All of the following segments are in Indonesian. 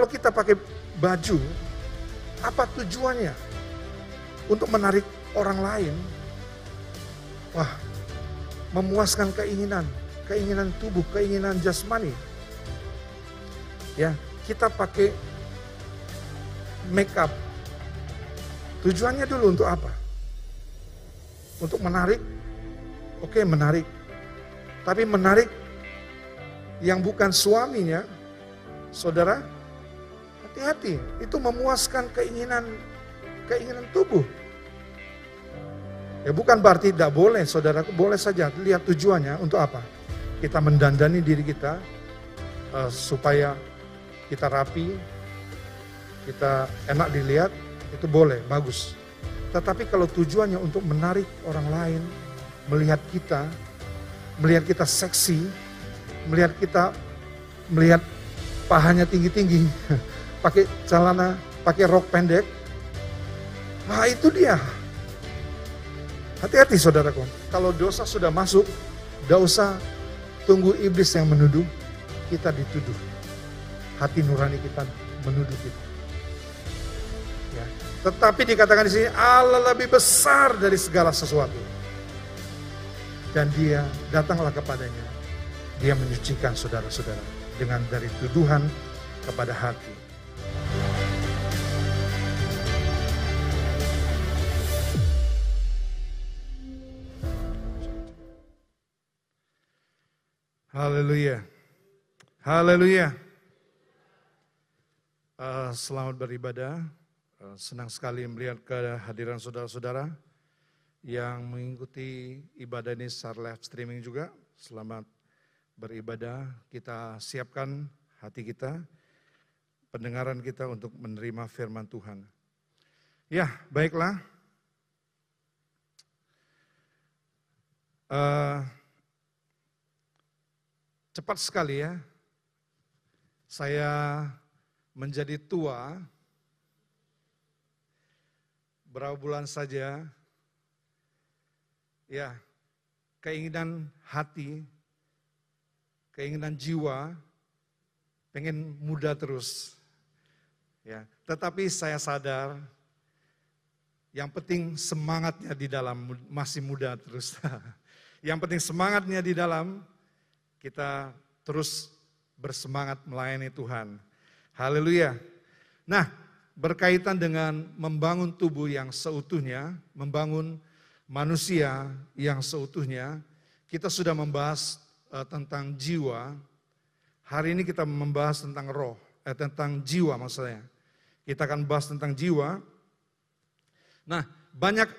Kalau kita pakai baju, apa tujuannya? Untuk menarik orang lain. Wah, memuaskan keinginan, keinginan tubuh, keinginan jasmani. Ya, kita pakai make up. Tujuannya dulu untuk apa? Untuk menarik. Oke, menarik. Tapi menarik yang bukan suaminya, saudara, hati-hati. Itu memuaskan keinginan keinginan tubuh. Ya bukan berarti tidak boleh, saudaraku boleh saja lihat tujuannya untuk apa. Kita mendandani diri kita uh, supaya kita rapi, kita enak dilihat, itu boleh, bagus. Tetapi kalau tujuannya untuk menarik orang lain, melihat kita, melihat kita seksi, melihat kita, melihat pahanya tinggi-tinggi, pakai celana, pakai rok pendek, nah itu dia Hati-hati saudaraku, kalau dosa sudah masuk, tidak usah tunggu iblis yang menuduh, kita dituduh. Hati nurani kita menuduh kita. Ya. Tetapi dikatakan di sini Allah lebih besar dari segala sesuatu. Dan dia datanglah kepadanya. Dia menyucikan saudara-saudara dengan dari tuduhan kepada hati. Haleluya. Haleluya. Uh, selamat beribadah. Uh, senang sekali melihat kehadiran saudara-saudara yang mengikuti ibadah ini secara live streaming juga. Selamat beribadah. Kita siapkan hati kita, pendengaran kita untuk menerima firman Tuhan. Ya, baiklah. Uh, Cepat sekali ya. Saya menjadi tua berapa bulan saja. Ya, keinginan hati, keinginan jiwa pengen muda terus. Ya, tetapi saya sadar yang penting semangatnya di dalam masih muda terus. yang penting semangatnya di dalam kita terus bersemangat melayani Tuhan. Haleluya. Nah, berkaitan dengan membangun tubuh yang seutuhnya, membangun manusia yang seutuhnya, kita sudah membahas uh, tentang jiwa. Hari ini kita membahas tentang roh, eh, tentang jiwa maksudnya. Kita akan bahas tentang jiwa. Nah, banyak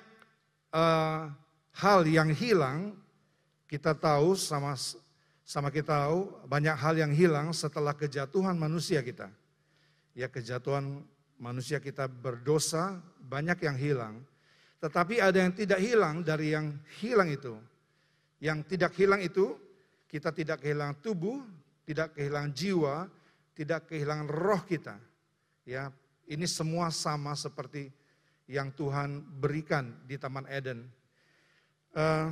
uh, hal yang hilang kita tahu sama sama kita tahu banyak hal yang hilang setelah kejatuhan manusia kita. Ya kejatuhan manusia kita berdosa, banyak yang hilang. Tetapi ada yang tidak hilang dari yang hilang itu. Yang tidak hilang itu, kita tidak kehilangan tubuh, tidak kehilangan jiwa, tidak kehilangan roh kita. Ya, ini semua sama seperti yang Tuhan berikan di Taman Eden. Uh,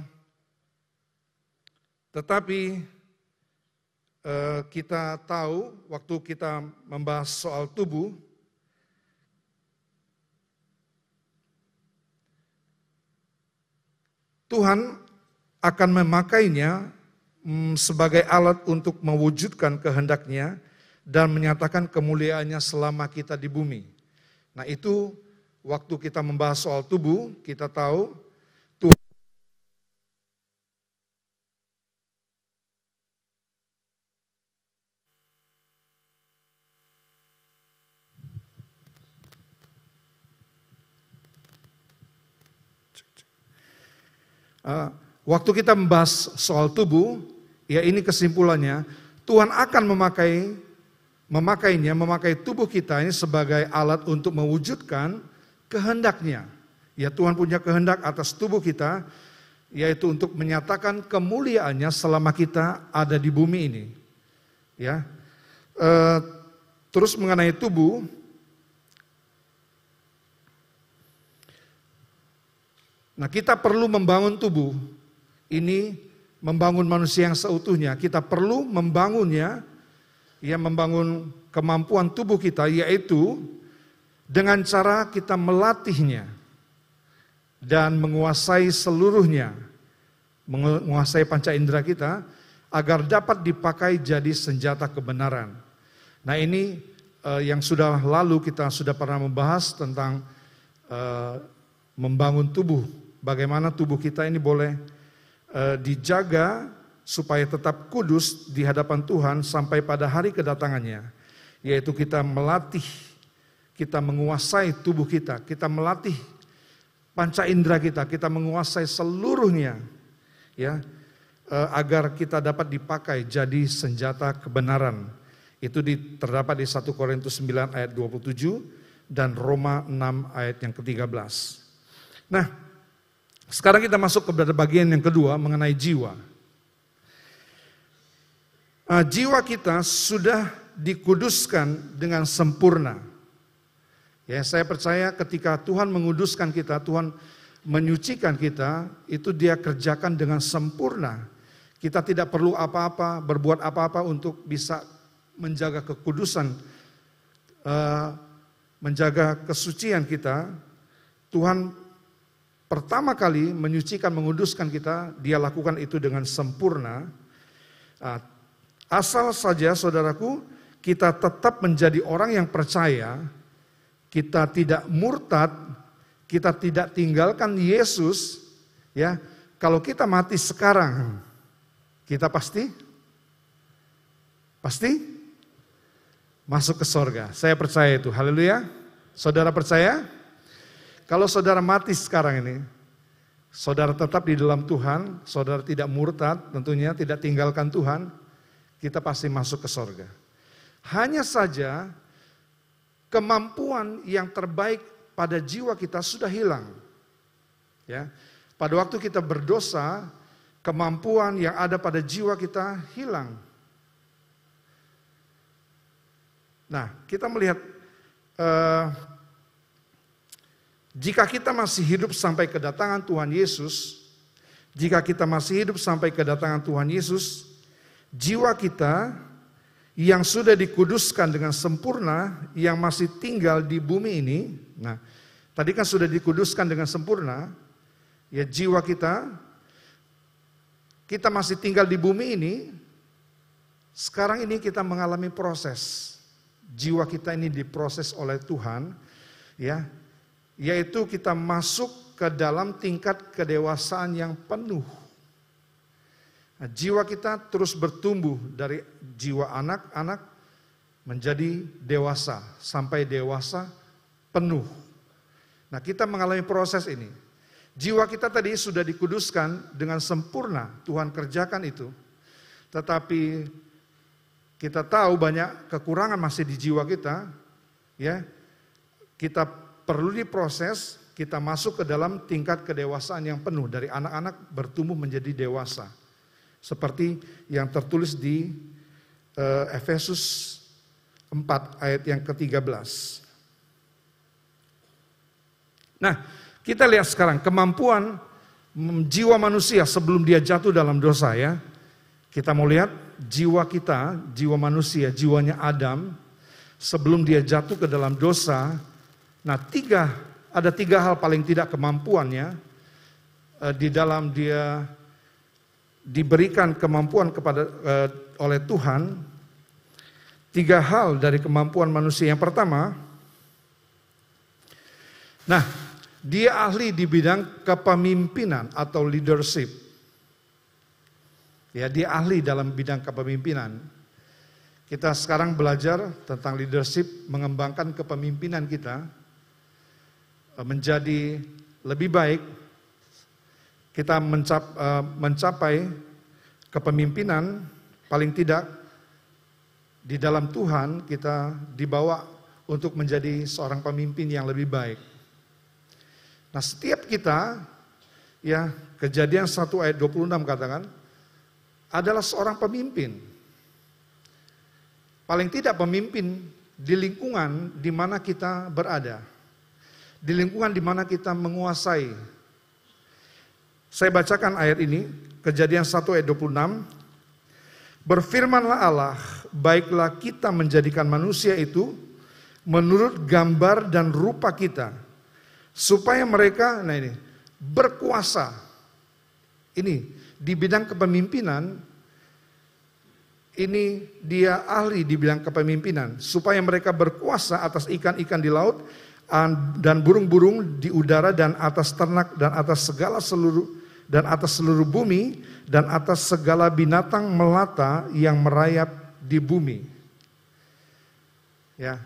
tetapi kita tahu waktu kita membahas soal tubuh, Tuhan akan memakainya mm, sebagai alat untuk mewujudkan kehendaknya dan menyatakan kemuliaannya selama kita di bumi. Nah itu waktu kita membahas soal tubuh, kita tahu Ah, waktu kita membahas soal tubuh, ya ini kesimpulannya, Tuhan akan memakai memakainya, memakai tubuh kita ini sebagai alat untuk mewujudkan kehendaknya. Ya Tuhan punya kehendak atas tubuh kita, yaitu untuk menyatakan kemuliaannya selama kita ada di bumi ini. Ya, e, terus mengenai tubuh, Nah kita perlu membangun tubuh ini, membangun manusia yang seutuhnya. Kita perlu membangunnya, ya membangun kemampuan tubuh kita yaitu dengan cara kita melatihnya dan menguasai seluruhnya, menguasai panca indera kita agar dapat dipakai jadi senjata kebenaran. Nah ini uh, yang sudah lalu kita sudah pernah membahas tentang uh, membangun tubuh, bagaimana tubuh kita ini boleh uh, dijaga supaya tetap kudus di hadapan Tuhan sampai pada hari kedatangannya, yaitu kita melatih kita menguasai tubuh kita, kita melatih panca indera kita, kita menguasai seluruhnya, ya, eh, agar kita dapat dipakai jadi senjata kebenaran. Itu di, terdapat di 1 Korintus 9 ayat 27 dan Roma 6 ayat yang ke-13. Nah, sekarang kita masuk kepada bagian yang kedua mengenai jiwa. Uh, jiwa kita sudah dikuduskan dengan sempurna. Ya, saya percaya ketika Tuhan menguduskan kita, Tuhan menyucikan kita, itu dia kerjakan dengan sempurna. Kita tidak perlu apa-apa, berbuat apa-apa untuk bisa menjaga kekudusan, uh, menjaga kesucian kita. Tuhan pertama kali menyucikan, menguduskan kita, dia lakukan itu dengan sempurna. Uh, asal saja saudaraku, kita tetap menjadi orang yang percaya, kita tidak murtad, kita tidak tinggalkan Yesus, ya. Kalau kita mati sekarang, kita pasti pasti masuk ke sorga. Saya percaya itu. Haleluya. Saudara percaya? Kalau saudara mati sekarang ini, saudara tetap di dalam Tuhan, saudara tidak murtad, tentunya tidak tinggalkan Tuhan, kita pasti masuk ke sorga. Hanya saja kemampuan yang terbaik pada jiwa kita sudah hilang. Ya. Pada waktu kita berdosa, kemampuan yang ada pada jiwa kita hilang. Nah, kita melihat uh, jika kita masih hidup sampai kedatangan Tuhan Yesus, jika kita masih hidup sampai kedatangan Tuhan Yesus, jiwa kita yang sudah dikuduskan dengan sempurna, yang masih tinggal di bumi ini. Nah, tadi kan sudah dikuduskan dengan sempurna, ya jiwa kita, kita masih tinggal di bumi ini, sekarang ini kita mengalami proses. Jiwa kita ini diproses oleh Tuhan, ya, yaitu kita masuk ke dalam tingkat kedewasaan yang penuh. Nah, jiwa kita terus bertumbuh dari jiwa anak-anak menjadi dewasa, sampai dewasa penuh. Nah kita mengalami proses ini. Jiwa kita tadi sudah dikuduskan dengan sempurna, Tuhan kerjakan itu. Tetapi kita tahu banyak kekurangan masih di jiwa kita, ya. Kita perlu diproses, kita masuk ke dalam tingkat kedewasaan yang penuh dari anak-anak bertumbuh menjadi dewasa. Seperti yang tertulis di uh, Efesus 4 ayat yang ke-13. Nah, kita lihat sekarang kemampuan jiwa manusia sebelum dia jatuh dalam dosa ya. Kita mau lihat jiwa kita, jiwa manusia, jiwanya Adam sebelum dia jatuh ke dalam dosa. Nah, tiga ada tiga hal paling tidak kemampuannya uh, di dalam dia diberikan kemampuan kepada uh, oleh Tuhan tiga hal dari kemampuan manusia. Yang pertama, nah dia ahli di bidang kepemimpinan atau leadership. Ya, dia ahli dalam bidang kepemimpinan. Kita sekarang belajar tentang leadership, mengembangkan kepemimpinan kita menjadi lebih baik kita mencap, uh, mencapai kepemimpinan paling tidak di dalam Tuhan kita dibawa untuk menjadi seorang pemimpin yang lebih baik. Nah, setiap kita ya, Kejadian 1 ayat 26 katakan adalah seorang pemimpin. Paling tidak pemimpin di lingkungan di mana kita berada. Di lingkungan di mana kita menguasai saya bacakan ayat ini, kejadian 1 ayat 26. Berfirmanlah Allah, baiklah kita menjadikan manusia itu menurut gambar dan rupa kita, supaya mereka, nah ini, berkuasa. Ini di bidang kepemimpinan, ini dia ahli di bidang kepemimpinan, supaya mereka berkuasa atas ikan-ikan di laut dan burung-burung di udara dan atas ternak dan atas segala seluruh dan atas seluruh bumi dan atas segala binatang melata yang merayap di bumi. Ya.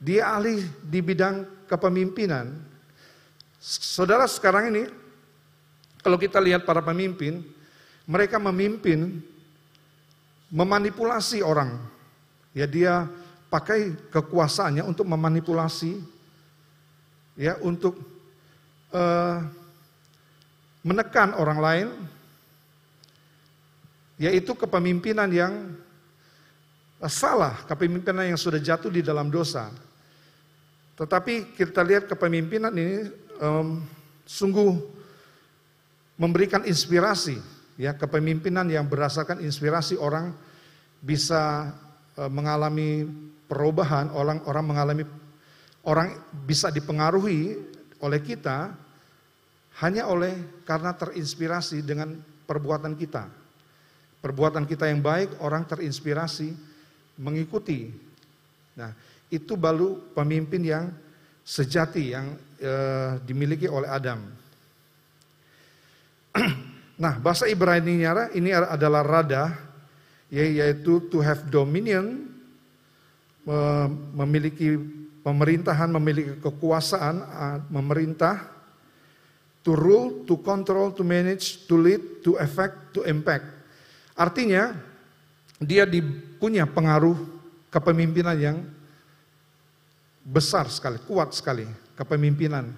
Dia ahli di bidang kepemimpinan. Saudara sekarang ini kalau kita lihat para pemimpin, mereka memimpin memanipulasi orang. Ya dia pakai kekuasaannya untuk memanipulasi ya untuk uh, menekan orang lain, yaitu kepemimpinan yang salah, kepemimpinan yang sudah jatuh di dalam dosa. Tetapi kita lihat kepemimpinan ini um, sungguh memberikan inspirasi, ya kepemimpinan yang berdasarkan inspirasi orang bisa uh, mengalami perubahan, orang orang mengalami orang bisa dipengaruhi oleh kita hanya oleh karena terinspirasi dengan perbuatan kita. Perbuatan kita yang baik, orang terinspirasi mengikuti. Nah, itu baru pemimpin yang sejati yang e, dimiliki oleh Adam. nah, bahasa Ibrani ini adalah rada, yaitu to have dominion, memiliki pemerintahan, memiliki kekuasaan, memerintah, To rule, to control, to manage, to lead, to effect, to impact. Artinya dia punya pengaruh kepemimpinan yang besar sekali, kuat sekali kepemimpinan.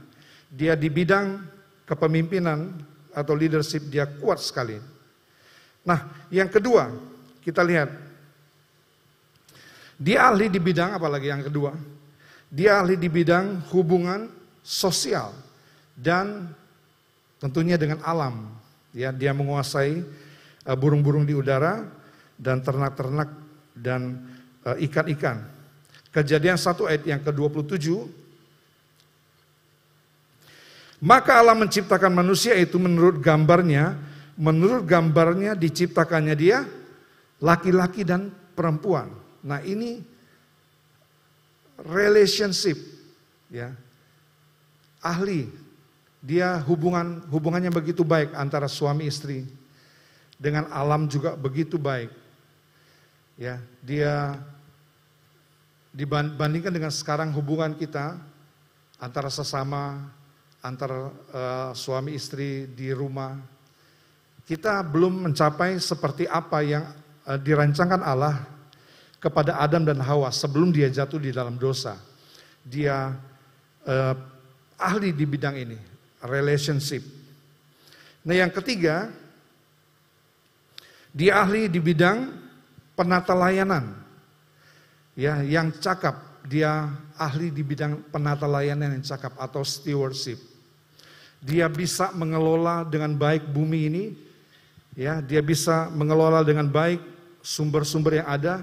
Dia di bidang kepemimpinan atau leadership dia kuat sekali. Nah, yang kedua, kita lihat. Dia ahli di bidang apalagi yang kedua? Dia ahli di bidang hubungan sosial dan Tentunya dengan alam. Ya, dia menguasai uh, burung-burung di udara dan ternak-ternak dan uh, ikan-ikan. Kejadian 1 ayat yang ke-27 Maka Allah menciptakan manusia itu menurut gambarnya, menurut gambarnya diciptakannya dia laki-laki dan perempuan. Nah, ini relationship ya. Ahli dia hubungan hubungannya begitu baik antara suami istri dengan alam juga begitu baik. Ya, dia dibandingkan dengan sekarang hubungan kita antara sesama, antara uh, suami istri di rumah, kita belum mencapai seperti apa yang uh, dirancangkan Allah kepada Adam dan Hawa sebelum dia jatuh di dalam dosa. Dia uh, ahli di bidang ini relationship. Nah yang ketiga, dia ahli di bidang penata layanan. Ya, yang cakap, dia ahli di bidang penata layanan yang cakap atau stewardship. Dia bisa mengelola dengan baik bumi ini, ya, dia bisa mengelola dengan baik sumber-sumber yang ada,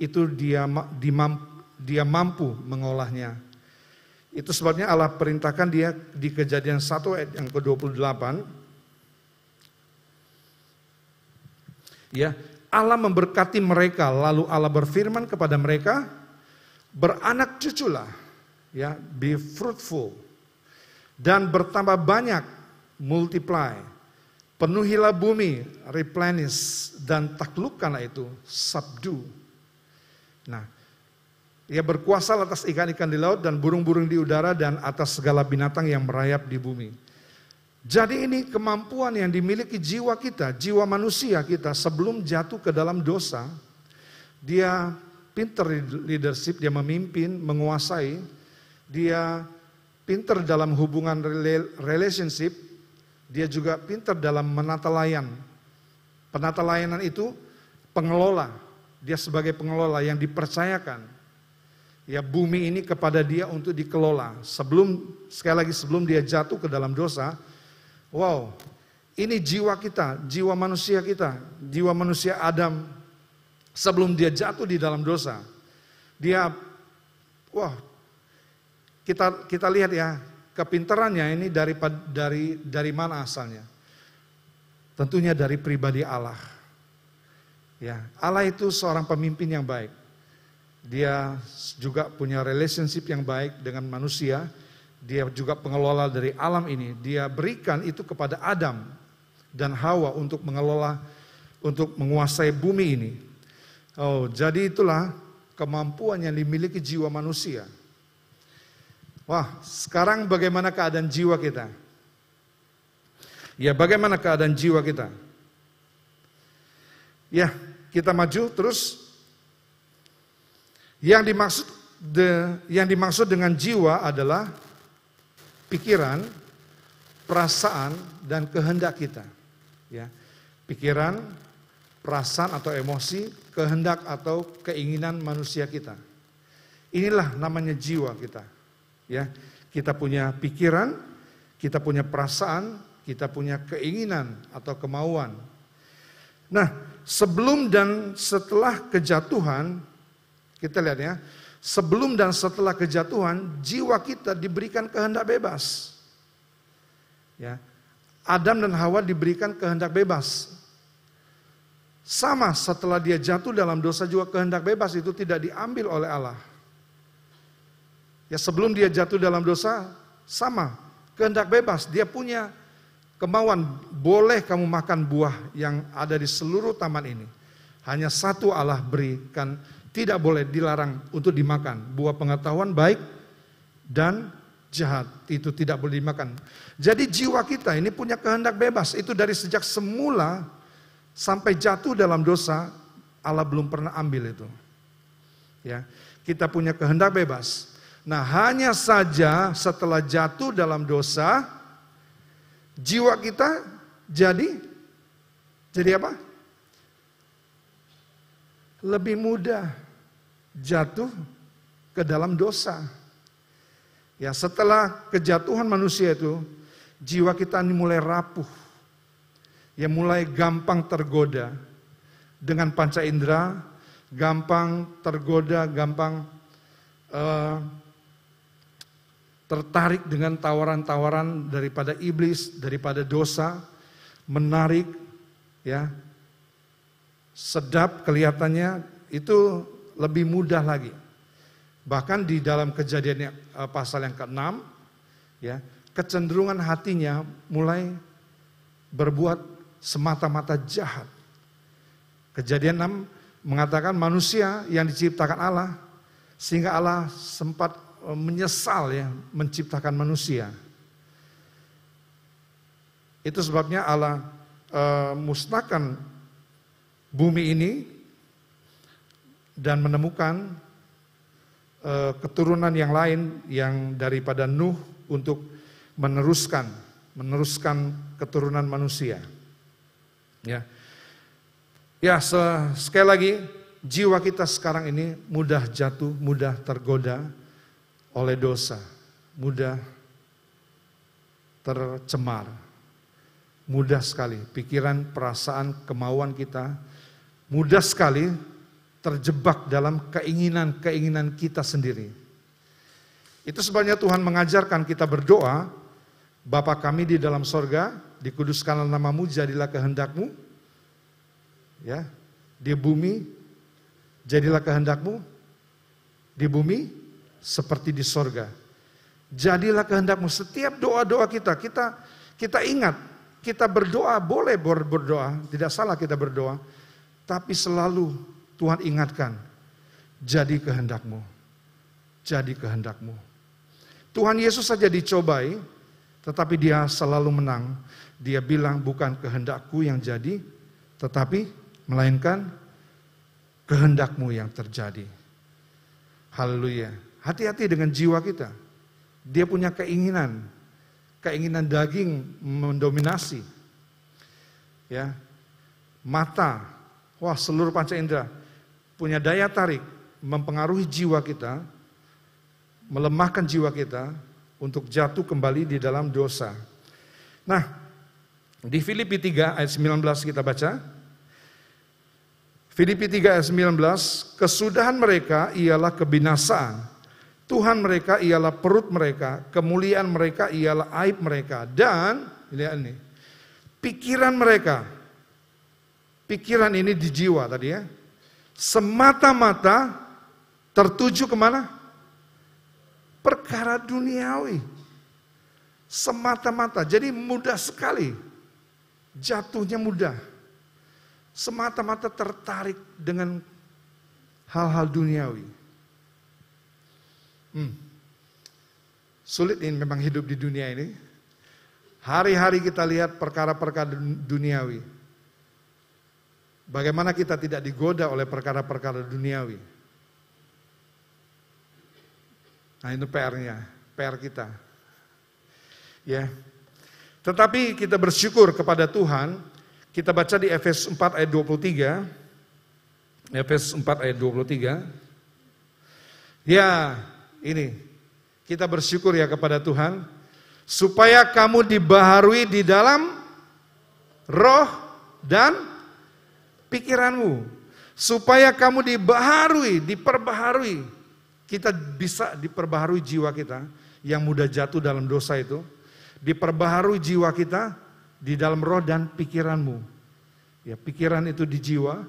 itu dia dia mampu mengolahnya itu sebabnya Allah perintahkan dia di kejadian 1 ayat yang ke-28. Ya, Allah memberkati mereka lalu Allah berfirman kepada mereka, beranak cuculah, ya, be fruitful dan bertambah banyak, multiply. Penuhilah bumi, replenish dan taklukkanlah itu, subdue. Nah, ia berkuasa atas ikan-ikan di laut dan burung-burung di udara dan atas segala binatang yang merayap di bumi. Jadi ini kemampuan yang dimiliki jiwa kita, jiwa manusia kita sebelum jatuh ke dalam dosa. Dia pinter leadership, dia memimpin, menguasai. Dia pinter dalam hubungan relationship. Dia juga pinter dalam menata layan. Penata layanan itu pengelola. Dia sebagai pengelola yang dipercayakan ya bumi ini kepada dia untuk dikelola. Sebelum sekali lagi sebelum dia jatuh ke dalam dosa, wow, Ini jiwa kita, jiwa manusia kita, jiwa manusia Adam sebelum dia jatuh di dalam dosa. Dia, wah, kita kita lihat ya kepintarannya ini dari dari dari mana asalnya? Tentunya dari pribadi Allah. Ya, Allah itu seorang pemimpin yang baik. Dia juga punya relationship yang baik dengan manusia. Dia juga pengelola dari alam ini. Dia berikan itu kepada Adam dan Hawa untuk mengelola, untuk menguasai bumi ini. Oh, jadi itulah kemampuan yang dimiliki jiwa manusia. Wah, sekarang bagaimana keadaan jiwa kita? Ya, bagaimana keadaan jiwa kita? Ya, kita maju terus. Yang dimaksud de, yang dimaksud dengan jiwa adalah pikiran, perasaan dan kehendak kita ya pikiran, perasaan atau emosi, kehendak atau keinginan manusia kita. Inilah namanya jiwa kita. Ya, kita punya pikiran, kita punya perasaan, kita punya keinginan atau kemauan. Nah, sebelum dan setelah kejatuhan, kita lihat ya, sebelum dan setelah kejatuhan, jiwa kita diberikan kehendak bebas. Ya, Adam dan Hawa diberikan kehendak bebas. Sama setelah dia jatuh dalam dosa juga kehendak bebas itu tidak diambil oleh Allah. Ya sebelum dia jatuh dalam dosa sama kehendak bebas dia punya kemauan boleh kamu makan buah yang ada di seluruh taman ini. Hanya satu Allah berikan tidak boleh dilarang untuk dimakan buah pengetahuan baik dan jahat itu tidak boleh dimakan. Jadi jiwa kita ini punya kehendak bebas. Itu dari sejak semula sampai jatuh dalam dosa Allah belum pernah ambil itu. Ya, kita punya kehendak bebas. Nah, hanya saja setelah jatuh dalam dosa jiwa kita jadi jadi apa? Lebih mudah jatuh ke dalam dosa. Ya, setelah kejatuhan manusia itu, jiwa kita ini mulai rapuh. Ya, mulai gampang tergoda dengan panca indera, gampang tergoda, gampang uh, tertarik dengan tawaran-tawaran daripada iblis, daripada dosa, menarik, ya, sedap kelihatannya itu lebih mudah lagi. Bahkan di dalam kejadian eh, pasal yang ke-6 ya, kecenderungan hatinya mulai berbuat semata-mata jahat. Kejadian 6 mengatakan manusia yang diciptakan Allah sehingga Allah sempat eh, menyesal ya menciptakan manusia. Itu sebabnya Allah e, musnahkan bumi ini dan menemukan Eh, keturunan yang lain yang daripada Nuh untuk meneruskan meneruskan keturunan manusia. Ya. Ya, sekali lagi jiwa kita sekarang ini mudah jatuh, mudah tergoda oleh dosa, mudah tercemar. Mudah sekali pikiran, perasaan, kemauan kita mudah sekali terjebak dalam keinginan-keinginan kita sendiri. Itu sebabnya Tuhan mengajarkan kita berdoa, Bapa kami di dalam sorga, dikuduskanlah namamu, jadilah kehendakmu. Ya, di bumi, jadilah kehendakmu. Di bumi, seperti di sorga. Jadilah kehendakmu. Setiap doa-doa kita, kita kita ingat, kita berdoa, boleh berdoa, tidak salah kita berdoa. Tapi selalu Tuhan ingatkan, jadi kehendakmu. Jadi kehendakmu. Tuhan Yesus saja dicobai, tetapi dia selalu menang. Dia bilang bukan kehendakku yang jadi, tetapi melainkan kehendakmu yang terjadi. Haleluya. Hati-hati dengan jiwa kita. Dia punya keinginan, keinginan daging mendominasi. Ya. Mata, wah seluruh panca indera punya daya tarik mempengaruhi jiwa kita, melemahkan jiwa kita untuk jatuh kembali di dalam dosa. Nah, Di Filipi 3 ayat 19 kita baca. Filipi 3 ayat 19, kesudahan mereka ialah kebinasaan. Tuhan mereka ialah perut mereka, kemuliaan mereka ialah aib mereka. Dan, lihat ini, pikiran mereka, pikiran ini di jiwa tadi ya, semata-mata tertuju ke mana? Perkara duniawi. Semata-mata, jadi mudah sekali. Jatuhnya mudah. Semata-mata tertarik dengan hal-hal duniawi. Hmm. Sulit ini memang hidup di dunia ini. Hari-hari kita lihat perkara-perkara duniawi. Bagaimana kita tidak digoda oleh perkara-perkara duniawi. Nah itu PR-nya, PR kita. Ya. Tetapi kita bersyukur kepada Tuhan, kita baca di Efes 4 ayat 23. Efes 4 ayat 23. Ya, ini kita bersyukur ya kepada Tuhan supaya kamu dibaharui di dalam roh dan pikiranmu supaya kamu dibaharui, diperbaharui. Kita bisa diperbaharui jiwa kita yang mudah jatuh dalam dosa itu, diperbaharui jiwa kita di dalam roh dan pikiranmu. Ya, pikiran itu di jiwa,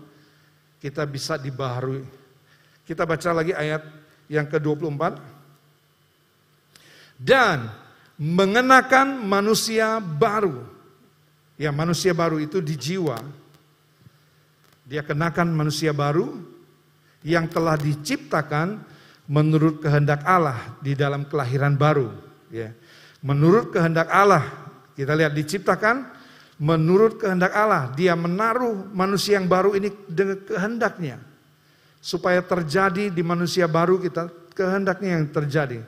kita bisa dibaharui. Kita baca lagi ayat yang ke-24. Dan mengenakan manusia baru. Ya, manusia baru itu di jiwa. Dia kenakan manusia baru yang telah diciptakan menurut kehendak Allah di dalam kelahiran baru. Ya. Menurut kehendak Allah, kita lihat diciptakan menurut kehendak Allah. Dia menaruh manusia yang baru ini dengan kehendaknya supaya terjadi di manusia baru kita kehendaknya yang terjadi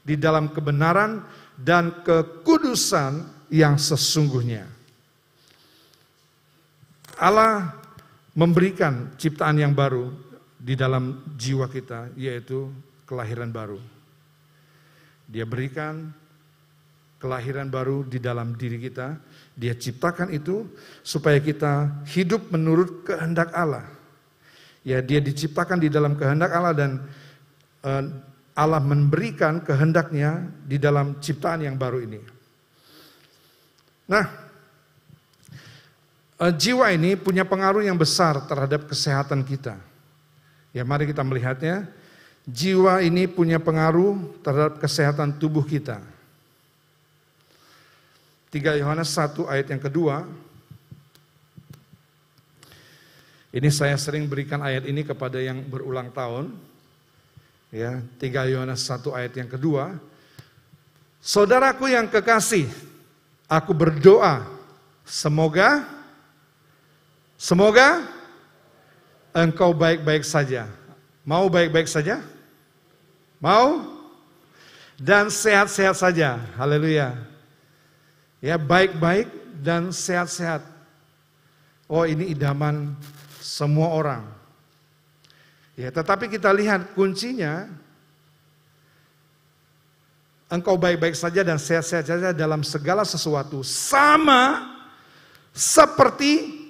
di dalam kebenaran dan kekudusan yang sesungguhnya. Allah memberikan ciptaan yang baru di dalam jiwa kita yaitu kelahiran baru. Dia berikan kelahiran baru di dalam diri kita. Dia ciptakan itu supaya kita hidup menurut kehendak Allah Ya, dia diciptakan di dalam kehendak Allah dan uh, Allah memberikan kehendaknya di dalam ciptaan yang baru ini. Nah, uh, jiwa ini punya pengaruh yang besar terhadap kesehatan kita. Ya, mari kita melihatnya. Jiwa ini punya pengaruh terhadap kesehatan tubuh kita. 3 Yohanes 1 ayat yang kedua, Ini saya sering berikan ayat ini kepada yang berulang tahun. Ya, 3 Yohanes 1 ayat yang kedua. Saudaraku yang kekasih, aku berdoa semoga semoga engkau baik-baik saja. Mau baik-baik saja? Mau? Dan sehat-sehat saja. Haleluya. Ya, baik-baik dan sehat-sehat. Oh, ini idaman semua orang. Ya, tetapi kita lihat kuncinya engkau baik-baik saja dan sehat-sehat saja dalam segala sesuatu sama seperti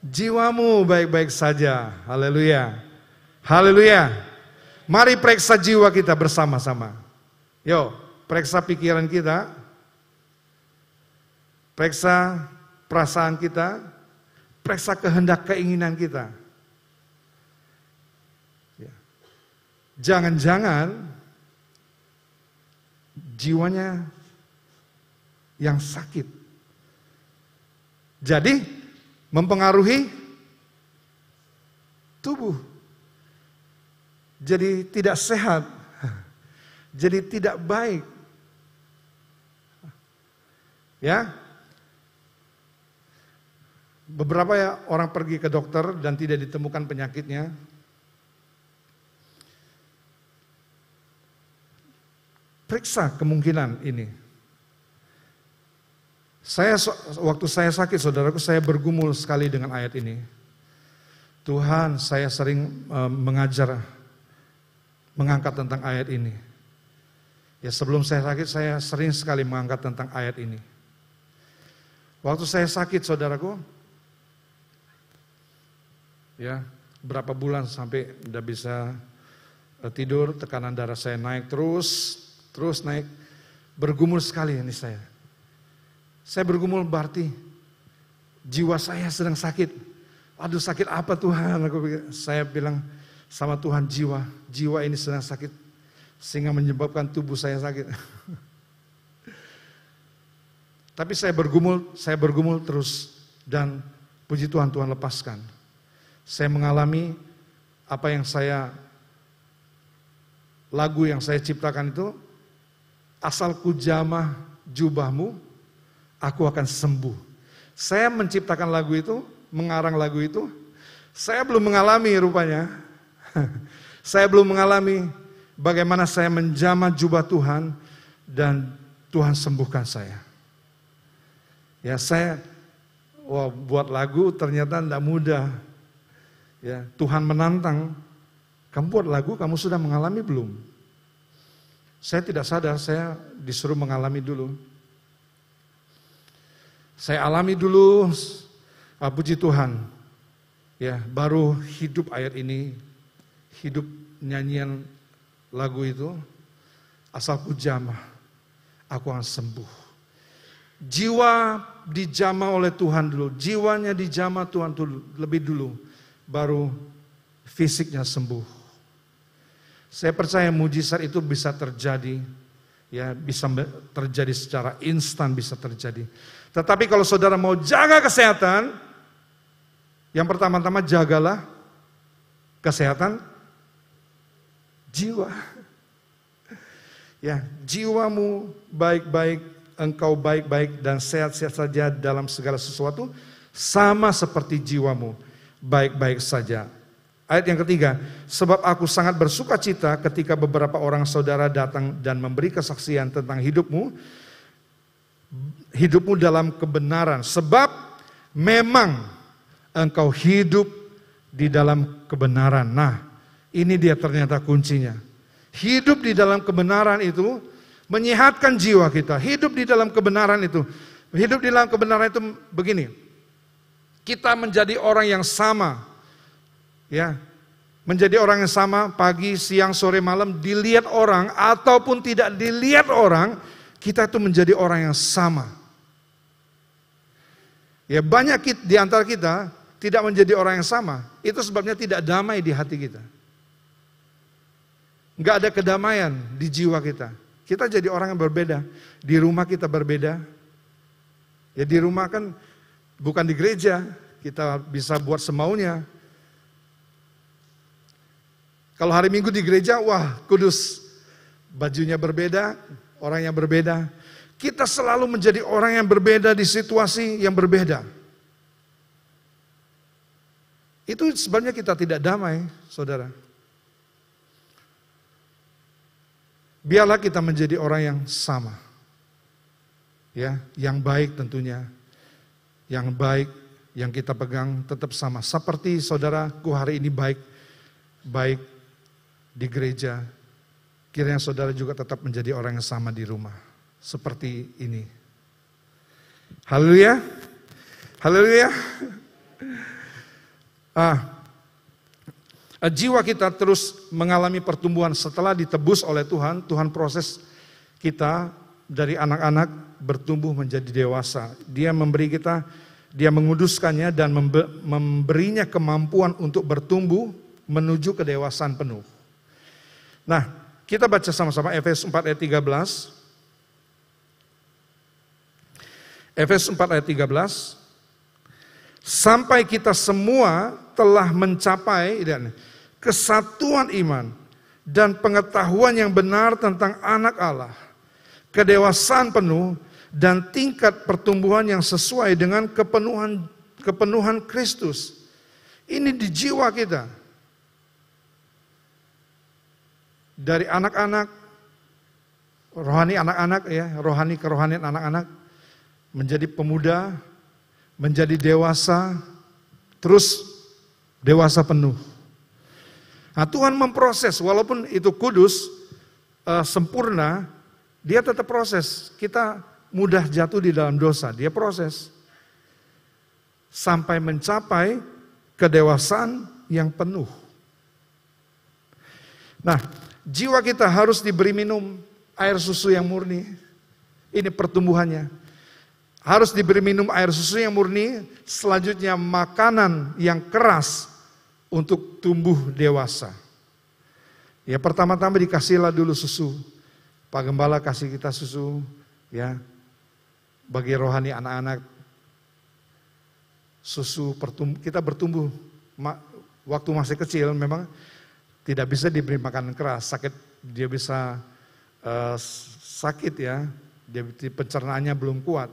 jiwamu baik-baik saja. Haleluya. Haleluya. Mari periksa jiwa kita bersama-sama. Yo, periksa pikiran kita. Periksa perasaan kita, periksa kehendak keinginan kita. Ya. Jangan-jangan jiwanya yang sakit. Jadi mempengaruhi tubuh. Jadi tidak sehat. Jadi tidak baik. Ya, Beberapa ya orang pergi ke dokter dan tidak ditemukan penyakitnya. Periksa kemungkinan ini. Saya waktu saya sakit, saudaraku, saya bergumul sekali dengan ayat ini. Tuhan, saya sering uh, mengajar, mengangkat tentang ayat ini. Ya sebelum saya sakit, saya sering sekali mengangkat tentang ayat ini. Waktu saya sakit saudaraku, ya berapa bulan sampai tidak bisa eh, tidur, tekanan darah saya naik terus, terus naik, bergumul sekali ini saya. Saya bergumul berarti jiwa saya sedang sakit. Aduh sakit apa Tuhan? Aku saya bilang sama Tuhan jiwa, jiwa ini sedang sakit sehingga menyebabkan tubuh saya sakit. Tapi saya bergumul, saya bergumul terus dan puji Tuhan Tuhan lepaskan. Saya mengalami apa yang saya lagu yang saya ciptakan itu asal ku jamah jubahmu aku akan sembuh. Saya menciptakan lagu itu, mengarang lagu itu, saya belum mengalami rupanya. saya belum mengalami bagaimana saya menjamah jubah Tuhan dan Tuhan sembuhkan saya. Ya saya wah, buat lagu ternyata tidak mudah. Ya, Tuhan menantang, kamu buat lagu, kamu sudah mengalami belum? Saya tidak sadar, saya disuruh mengalami dulu. Saya alami dulu, ah, puji Tuhan, ya baru hidup ayat ini, hidup nyanyian lagu itu, asal jamah, aku akan sembuh. Jiwa dijama oleh Tuhan dulu, jiwanya dijama Tuhan dulu, lebih dulu, baru fisiknya sembuh. Saya percaya mujizat itu bisa terjadi, ya bisa terjadi secara instan bisa terjadi. Tetapi kalau saudara mau jaga kesehatan, yang pertama-tama jagalah kesehatan jiwa. Ya, jiwamu baik-baik engkau baik-baik dan sehat-sehat saja dalam segala sesuatu, sama seperti jiwamu, baik-baik saja. Ayat yang ketiga, sebab aku sangat bersuka cita ketika beberapa orang saudara datang dan memberi kesaksian tentang hidupmu, hidupmu dalam kebenaran. Sebab memang engkau hidup di dalam kebenaran. Nah, ini dia ternyata kuncinya. Hidup di dalam kebenaran itu menyehatkan jiwa kita, hidup di dalam kebenaran itu. Hidup di dalam kebenaran itu begini. Kita menjadi orang yang sama. Ya. Menjadi orang yang sama pagi, siang, sore, malam dilihat orang ataupun tidak dilihat orang, kita itu menjadi orang yang sama. Ya banyak di antara kita tidak menjadi orang yang sama. Itu sebabnya tidak damai di hati kita. Enggak ada kedamaian di jiwa kita. Kita jadi orang yang berbeda. Di rumah kita berbeda. Ya di rumah kan bukan di gereja, kita bisa buat semaunya. Kalau hari Minggu di gereja, wah kudus. Bajunya berbeda, orang yang berbeda. Kita selalu menjadi orang yang berbeda di situasi yang berbeda. Itu sebabnya kita tidak damai, saudara. Biarlah kita menjadi orang yang sama. Ya, yang baik tentunya. Yang baik yang kita pegang tetap sama. Seperti saudaraku hari ini baik baik di gereja. Kiranya saudara juga tetap menjadi orang yang sama di rumah. Seperti ini. Haleluya. Haleluya. Ah, Eh, jiwa kita terus mengalami pertumbuhan setelah ditebus oleh Tuhan, Tuhan proses kita dari anak-anak bertumbuh menjadi dewasa. Dia memberi kita, dia menguduskannya dan memberinya kemampuan untuk bertumbuh menuju kedewasaan penuh. Nah, kita baca sama-sama Efesus 4 ayat 13. Efesus 4 ayat 13. Sampai kita semua telah mencapai kesatuan iman dan pengetahuan yang benar tentang anak Allah, kedewasaan penuh dan tingkat pertumbuhan yang sesuai dengan kepenuhan kepenuhan Kristus. Ini di jiwa kita. Dari anak-anak rohani anak-anak ya, rohani kerohanian anak-anak menjadi pemuda, menjadi dewasa, terus dewasa penuh. Nah Tuhan memproses, walaupun itu kudus, uh, sempurna, dia tetap proses. Kita mudah jatuh di dalam dosa, dia proses. sampai mencapai kedewasaan yang penuh. Nah, jiwa kita harus diberi minum air susu yang murni. Ini pertumbuhannya. Harus diberi minum air susu yang murni, selanjutnya makanan yang keras untuk tumbuh dewasa. Ya pertama-tama dikasihlah dulu susu. Pak Gembala kasih kita susu ya. Bagi rohani anak-anak susu pertumbuh, kita bertumbuh waktu masih kecil memang tidak bisa diberi makanan keras, sakit dia bisa uh, sakit ya, dia pencernaannya belum kuat.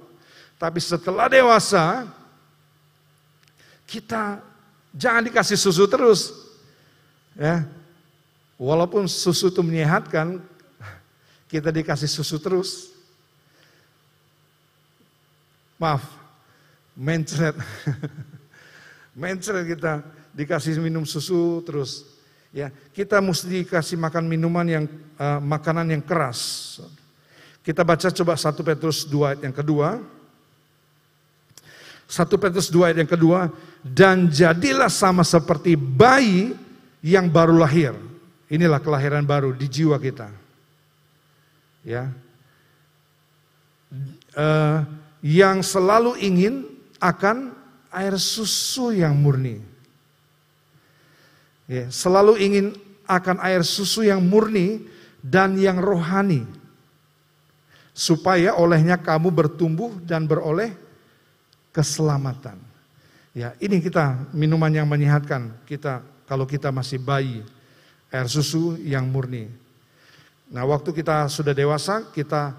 Tapi setelah dewasa kita jangan dikasih susu terus. Ya. Walaupun susu itu menyehatkan, kita dikasih susu terus. Maaf, mencret. mencret kita dikasih minum susu terus. Ya, kita mesti dikasih makan minuman yang uh, makanan yang keras. Kita baca coba 1 Petrus 2 ayat yang kedua. 1 Petrus 2 ayat yang kedua, dan jadilah sama seperti bayi yang baru lahir. Inilah kelahiran baru di jiwa kita. Ya. Uh, yang selalu ingin akan air susu yang murni. Ya, selalu ingin akan air susu yang murni dan yang rohani. Supaya olehnya kamu bertumbuh dan beroleh keselamatan. Ya, ini kita minuman yang menyehatkan kita kalau kita masih bayi. Air susu yang murni. Nah, waktu kita sudah dewasa, kita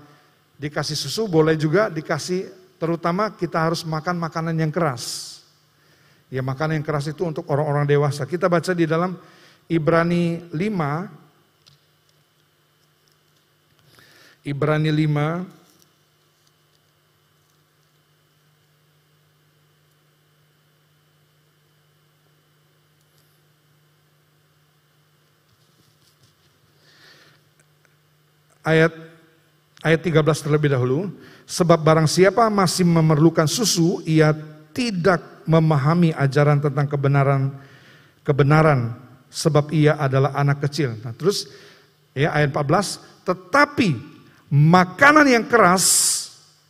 dikasih susu, boleh juga dikasih terutama kita harus makan makanan yang keras. Ya makanan yang keras itu untuk orang-orang dewasa. Kita baca di dalam Ibrani 5 Ibrani 5 ayat ayat 13 terlebih dahulu sebab barang siapa masih memerlukan susu ia tidak memahami ajaran tentang kebenaran kebenaran sebab ia adalah anak kecil. Nah, terus ya ayat 14, tetapi makanan yang keras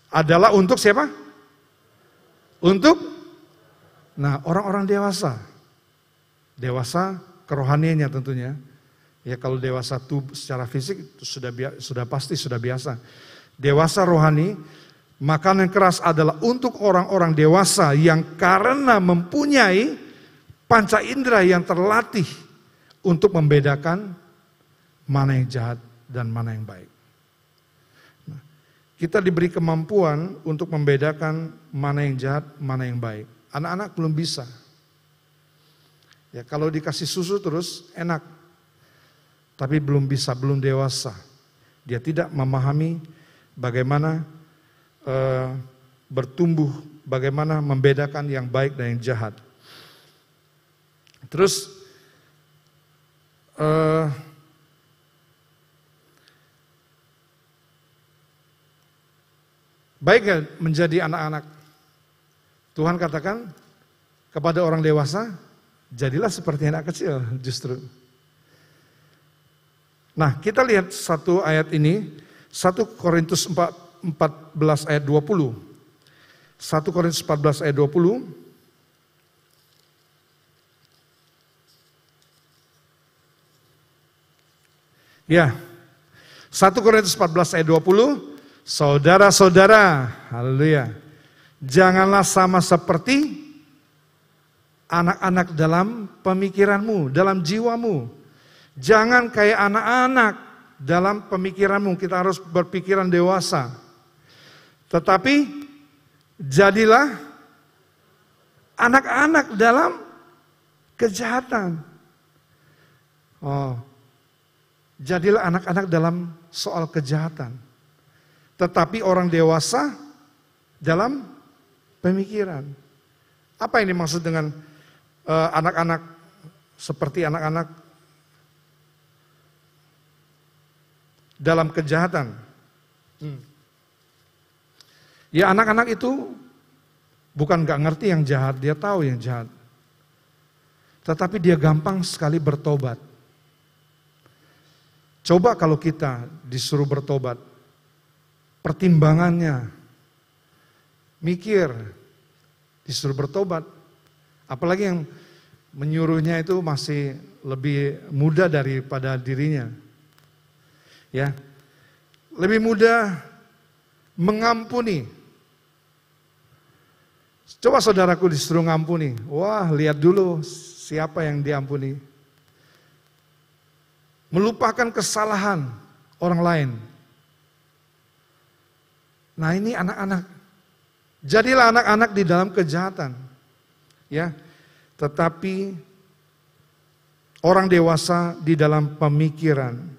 adalah untuk siapa? Untuk nah orang-orang dewasa. Dewasa kerohaniannya tentunya. Ya kalau dewasa tubuh secara fisik itu sudah sudah pasti sudah biasa. Dewasa rohani Makanan keras adalah untuk orang-orang dewasa yang karena mempunyai panca indera yang terlatih untuk membedakan mana yang jahat dan mana yang baik. Nah, kita diberi kemampuan untuk membedakan mana yang jahat, mana yang baik. Anak-anak belum bisa. Ya, kalau dikasih susu terus enak. Tapi belum bisa, belum dewasa. Dia tidak memahami bagaimana uh, bertumbuh bagaimana membedakan yang baik dan yang jahat. Terus uh, baik menjadi anak-anak. Tuhan katakan kepada orang dewasa, jadilah seperti anak kecil justru. Nah, kita lihat satu ayat ini, 1 Korintus 4 14 ayat 20. 1 Korintus 14 ayat 20. Ya. 1 Korintus 14 ayat 20. Saudara-saudara, haleluya. Janganlah sama seperti anak-anak dalam pemikiranmu, dalam jiwamu. Jangan kayak anak-anak dalam pemikiranmu. Kita harus berpikiran dewasa. Tetapi jadilah anak-anak dalam kejahatan. Oh, jadilah anak-anak dalam soal kejahatan. Tetapi orang dewasa dalam pemikiran. Apa ini maksud dengan eh, anak-anak uh, seperti anak-anak dalam kejahatan? Hmm. Ya anak-anak itu Bukan gak ngerti yang jahat, dia tahu yang jahat. Tetapi dia gampang sekali bertobat. Coba kalau kita disuruh bertobat, pertimbangannya, mikir, disuruh bertobat. Apalagi yang menyuruhnya itu masih lebih muda daripada dirinya. Ya. Lebih mudah mengampuni. Coba saudaraku disuruh ngampuni. Wah, lihat dulu siapa yang diampuni. Melupakan kesalahan orang lain. Nah, ini anak-anak. Jadilah anak-anak di dalam kejahatan. Ya. Tetapi orang dewasa di dalam pemikiran.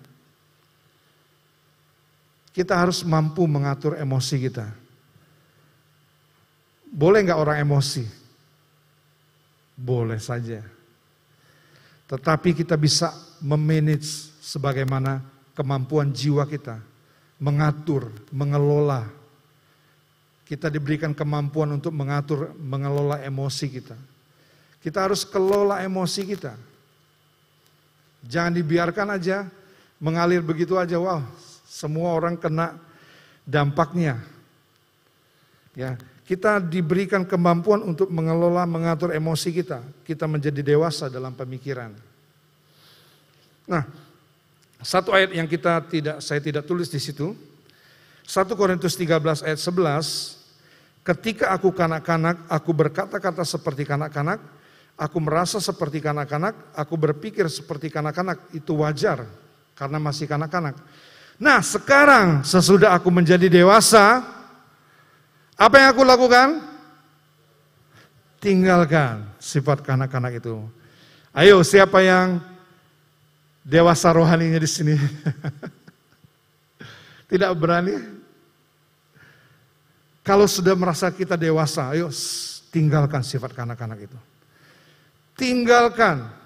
Kita harus mampu mengatur emosi kita. Boleh nggak orang emosi? Boleh saja. Tetapi kita bisa memanage sebagaimana kemampuan jiwa kita. Mengatur, mengelola. Kita diberikan kemampuan untuk mengatur, mengelola emosi kita. Kita harus kelola emosi kita. Jangan dibiarkan aja mengalir begitu aja. Wah, semua orang kena dampaknya. Ya, kita diberikan kemampuan untuk mengelola, mengatur emosi kita. Kita menjadi dewasa dalam pemikiran. Nah, satu ayat yang kita tidak saya tidak tulis di situ. 1 Korintus 13 ayat 11, ketika aku kanak-kanak, aku berkata-kata seperti kanak-kanak, aku merasa seperti kanak-kanak, aku berpikir seperti kanak-kanak, itu wajar karena masih kanak-kanak. Nah, sekarang sesudah aku menjadi dewasa, apa yang aku lakukan? Tinggalkan sifat kanak-kanak itu. Ayo, siapa yang dewasa rohaninya di sini? Tidak berani? Kalau sudah merasa kita dewasa, ayo tinggalkan sifat kanak-kanak itu. Tinggalkan.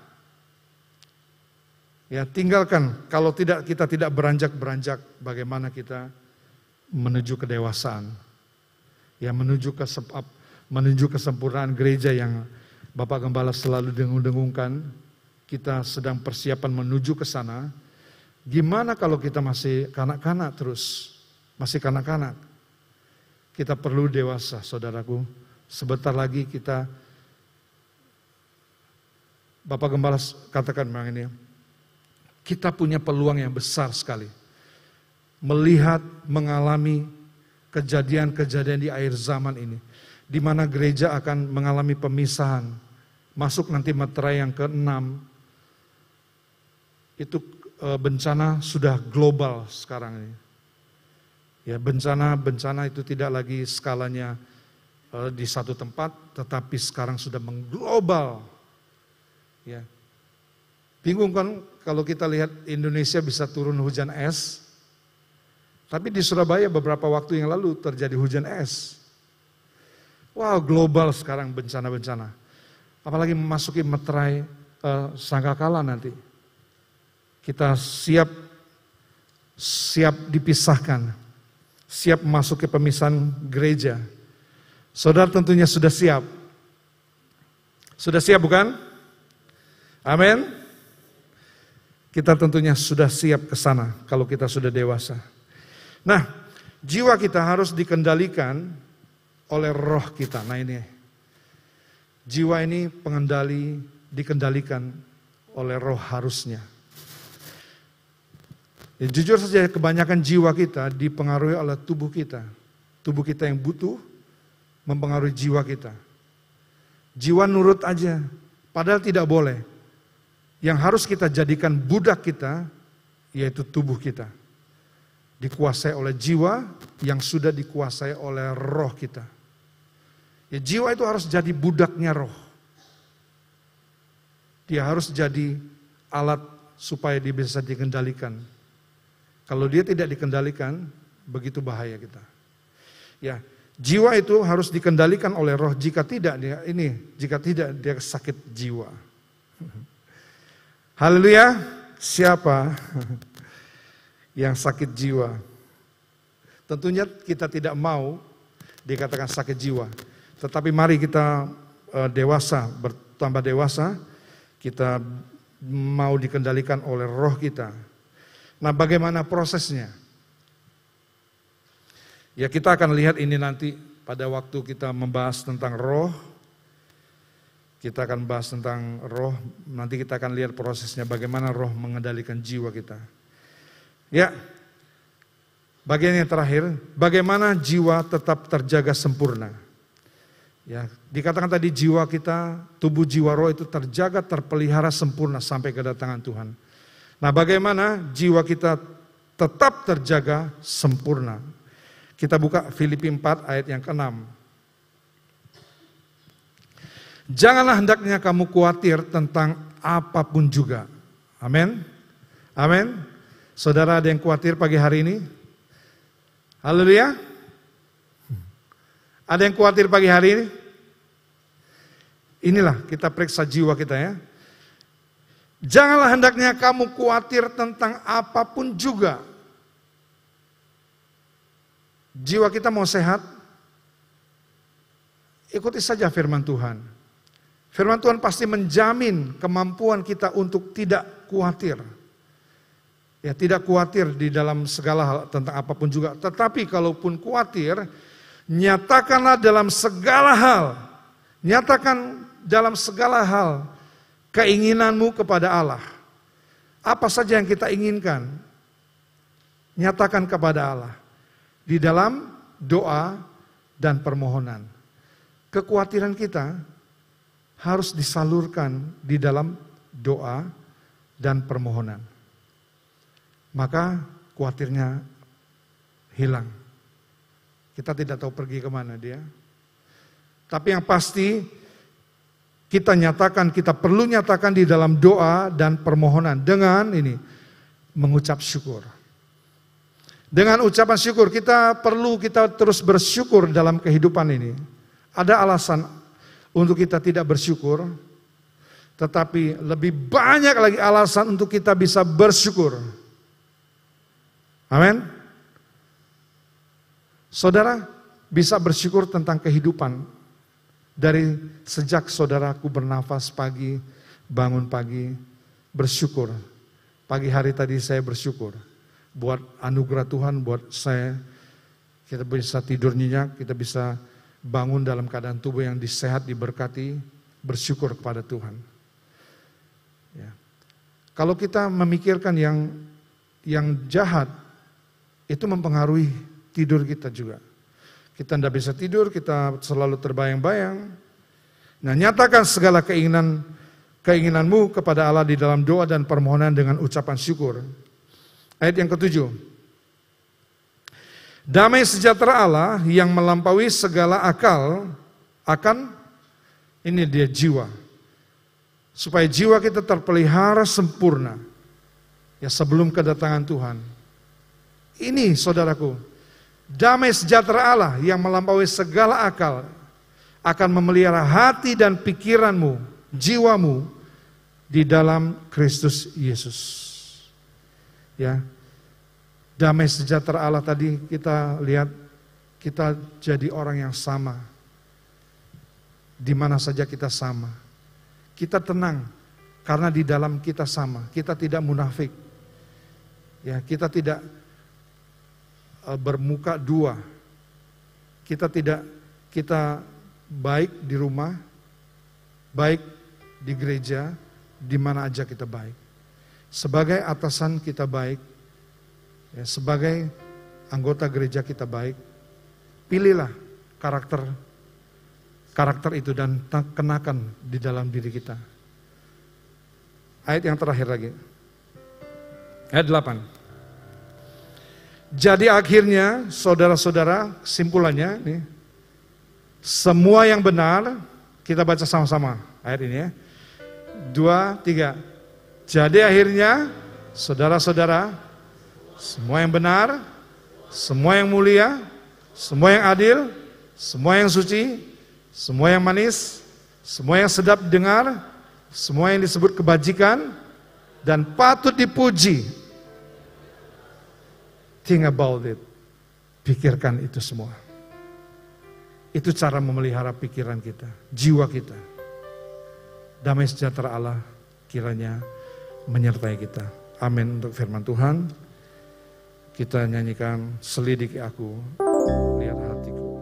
Ya, tinggalkan. Kalau tidak kita tidak beranjak-beranjak bagaimana kita menuju kedewasaan ya menuju ke menuju kesempurnaan gereja yang Bapak Gembala selalu dengung-dengungkan. Kita sedang persiapan menuju ke sana. Gimana kalau kita masih kanak-kanak terus? Masih kanak-kanak. Kita perlu dewasa, saudaraku. Sebentar lagi kita Bapak Gembala katakan memang ini. Kita punya peluang yang besar sekali. Melihat, mengalami kejadian-kejadian di akhir zaman ini. Di mana gereja akan mengalami pemisahan. Masuk nanti materai yang keenam. Itu e, bencana sudah global sekarang ini. Ya, bencana-bencana itu tidak lagi skalanya e, di satu tempat, tetapi sekarang sudah mengglobal. Ya. Bingung kan kalau kita lihat Indonesia bisa turun hujan es, tapi di Surabaya beberapa waktu yang lalu terjadi hujan es. Wow, global sekarang bencana-bencana. Apalagi memasuki meterai uh, sangkakala nanti. Kita siap siap dipisahkan. Siap masuk ke pemisahan gereja. Saudara tentunya sudah siap. Sudah siap bukan? Amin. Kita tentunya sudah siap ke sana kalau kita sudah dewasa. Nah, jiwa kita harus dikendalikan oleh roh kita. Nah ini, jiwa ini pengendali, dikendalikan oleh roh harusnya. Ya, jujur saja kebanyakan jiwa kita dipengaruhi oleh tubuh kita. Tubuh kita yang butuh mempengaruhi jiwa kita. Jiwa nurut aja, padahal tidak boleh. Yang harus kita jadikan budak kita, yaitu tubuh kita dikuasai oleh jiwa yang sudah dikuasai oleh roh kita. Ya, jiwa itu harus jadi budaknya roh. Dia harus jadi alat supaya dia bisa dikendalikan. Kalau dia tidak dikendalikan, begitu bahaya kita. Ya, jiwa itu harus dikendalikan oleh roh. Jika tidak dia ini, jika tidak dia sakit jiwa. Haleluya. Siapa yang sakit jiwa. Tentunya kita tidak mau dikatakan sakit jiwa. Tetapi mari kita uh, dewasa, bertambah dewasa, kita mau dikendalikan oleh roh kita. Nah, bagaimana prosesnya? Ya, kita akan lihat ini nanti pada waktu kita membahas tentang roh. Kita akan bahas tentang roh, nanti kita akan lihat prosesnya bagaimana roh mengendalikan jiwa kita. Ya, bagian yang terakhir, bagaimana jiwa tetap terjaga sempurna. Ya, dikatakan tadi jiwa kita, tubuh jiwa roh itu terjaga, terpelihara sempurna sampai kedatangan Tuhan. Nah, bagaimana jiwa kita tetap terjaga sempurna? Kita buka Filipi 4 ayat yang ke-6. Janganlah hendaknya kamu khawatir tentang apa pun juga. Amin. Amin. Saudara ada yang khawatir pagi hari ini? Haleluya. Ada yang khawatir pagi hari ini? Inilah kita periksa jiwa kita ya. Janganlah hendaknya kamu khawatir tentang apa pun juga. Jiwa kita mau sehat, ikuti saja firman Tuhan. Firman Tuhan pasti menjamin kemampuan kita untuk tidak khawatir. Ya, tidak khawatir di dalam segala hal tentang apa pun juga. Tetapi kalaupun khawatir, nyatakanlah dalam segala hal. Nyatakan dalam segala hal keinginanmu kepada Allah. Apa saja yang kita inginkan, nyatakan kepada Allah di dalam doa dan permohonan. Kekhawatiran kita harus disalurkan di dalam doa dan permohonan. Maka khawatirnya hilang. Kita tidak tahu pergi ke mana dia. Tapi yang pasti kita nyatakan, kita perlu nyatakan di dalam doa dan permohonan dengan ini mengucap syukur. Dengan ucapan syukur kita perlu kita terus bersyukur dalam kehidupan ini. Ada alasan untuk kita tidak bersyukur, tetapi lebih banyak lagi alasan untuk kita bisa bersyukur. Amin. Saudara bisa bersyukur tentang kehidupan dari sejak saudaraku bernafas pagi, bangun pagi, bersyukur. Pagi hari tadi saya bersyukur. Buat anugerah Tuhan, buat saya, kita bisa tidur nyenyak, kita bisa bangun dalam keadaan tubuh yang disehat, diberkati, bersyukur kepada Tuhan. Ya. Kalau kita memikirkan yang yang jahat, itu mempengaruhi tidur kita juga. Kita tidak bisa tidur, kita selalu terbayang-bayang. Nah, nyatakan segala keinginan keinginanmu kepada Allah di dalam doa dan permohonan dengan ucapan syukur. Ayat yang ketujuh. Damai sejahtera Allah yang melampaui segala akal akan ini dia jiwa. Supaya jiwa kita terpelihara sempurna. Ya sebelum kedatangan Tuhan. Ini saudaraku, Damai sejahtera Allah yang melampaui segala akal akan memelihara hati dan pikiranmu, jiwamu di dalam Kristus Yesus. Ya. Damai sejahtera Allah tadi kita lihat kita jadi orang yang sama. Di mana saja kita sama. Kita tenang karena di dalam kita sama. Kita tidak munafik. Ya, kita tidak Eh, bermuka dua. Kita tidak kita baik di rumah, baik di gereja, di mana aja kita baik. Sebagai atasan kita baik, ya, sebagai anggota gereja kita baik. Pilihlah karakter karakter itu dan kenakan di dalam diri kita. Ayat yang terakhir lagi. Ayat 8. Jadi akhirnya saudara-saudara simpulannya nih, semua yang benar kita baca sama-sama ayat ini ya. Dua, tiga. Jadi akhirnya saudara-saudara semua yang benar, semua yang mulia, semua yang adil, semua yang suci, semua yang manis, semua yang sedap dengar, semua yang disebut kebajikan dan patut dipuji Think about it. Pikirkan itu semua. Itu cara memelihara pikiran kita, jiwa kita. Damai sejahtera Allah kiranya menyertai kita. Amin untuk firman Tuhan. Kita nyanyikan selidiki aku, lihat hatiku.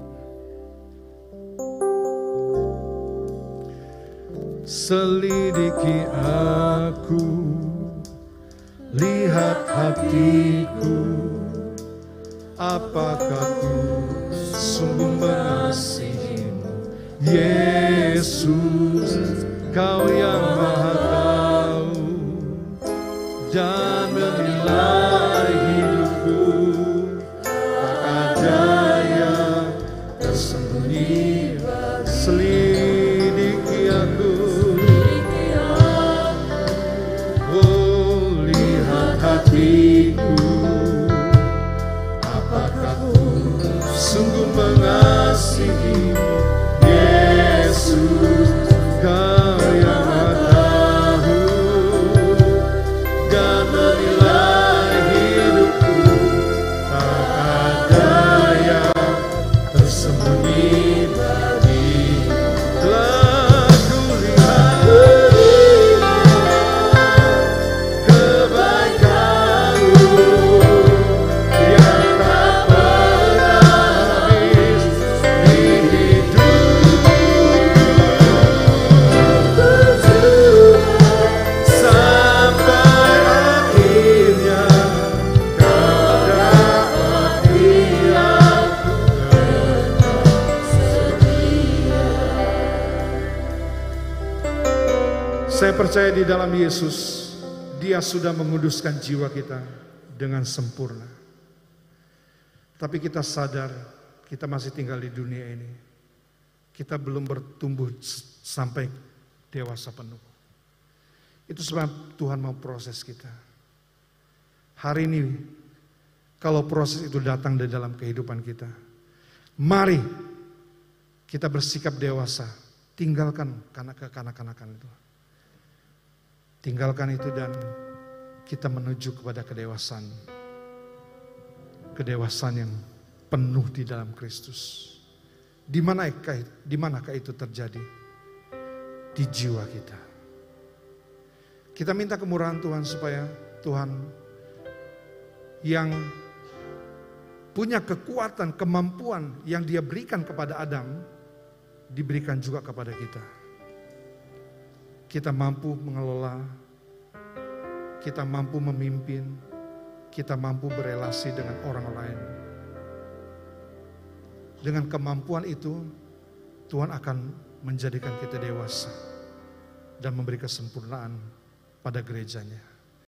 Selidiki aku, lihat hatiku, apakah ku sungguh mengasihimu Yesus kau yang maha tahu dan menilai percaya di dalam Yesus, Dia sudah menguduskan jiwa kita dengan sempurna. Tapi kita sadar, kita masih tinggal di dunia ini. Kita belum bertumbuh sampai dewasa penuh. Itu sebab Tuhan mau proses kita. Hari ini, kalau proses itu datang di dalam kehidupan kita, mari kita bersikap dewasa, tinggalkan kanak kekanak-kanakan itu. Tinggalkan itu dan kita menuju kepada kedewasaan. Kedewasaan yang penuh di dalam Kristus. Di manakah di itu terjadi? Di jiwa kita. Kita minta kemurahan Tuhan supaya Tuhan yang punya kekuatan, kemampuan yang dia berikan kepada Adam, diberikan juga kepada kita. Kita mampu mengelola, kita mampu memimpin, kita mampu berelasi dengan orang lain. Dengan kemampuan itu, Tuhan akan menjadikan kita dewasa dan memberi kesempurnaan pada gerejanya.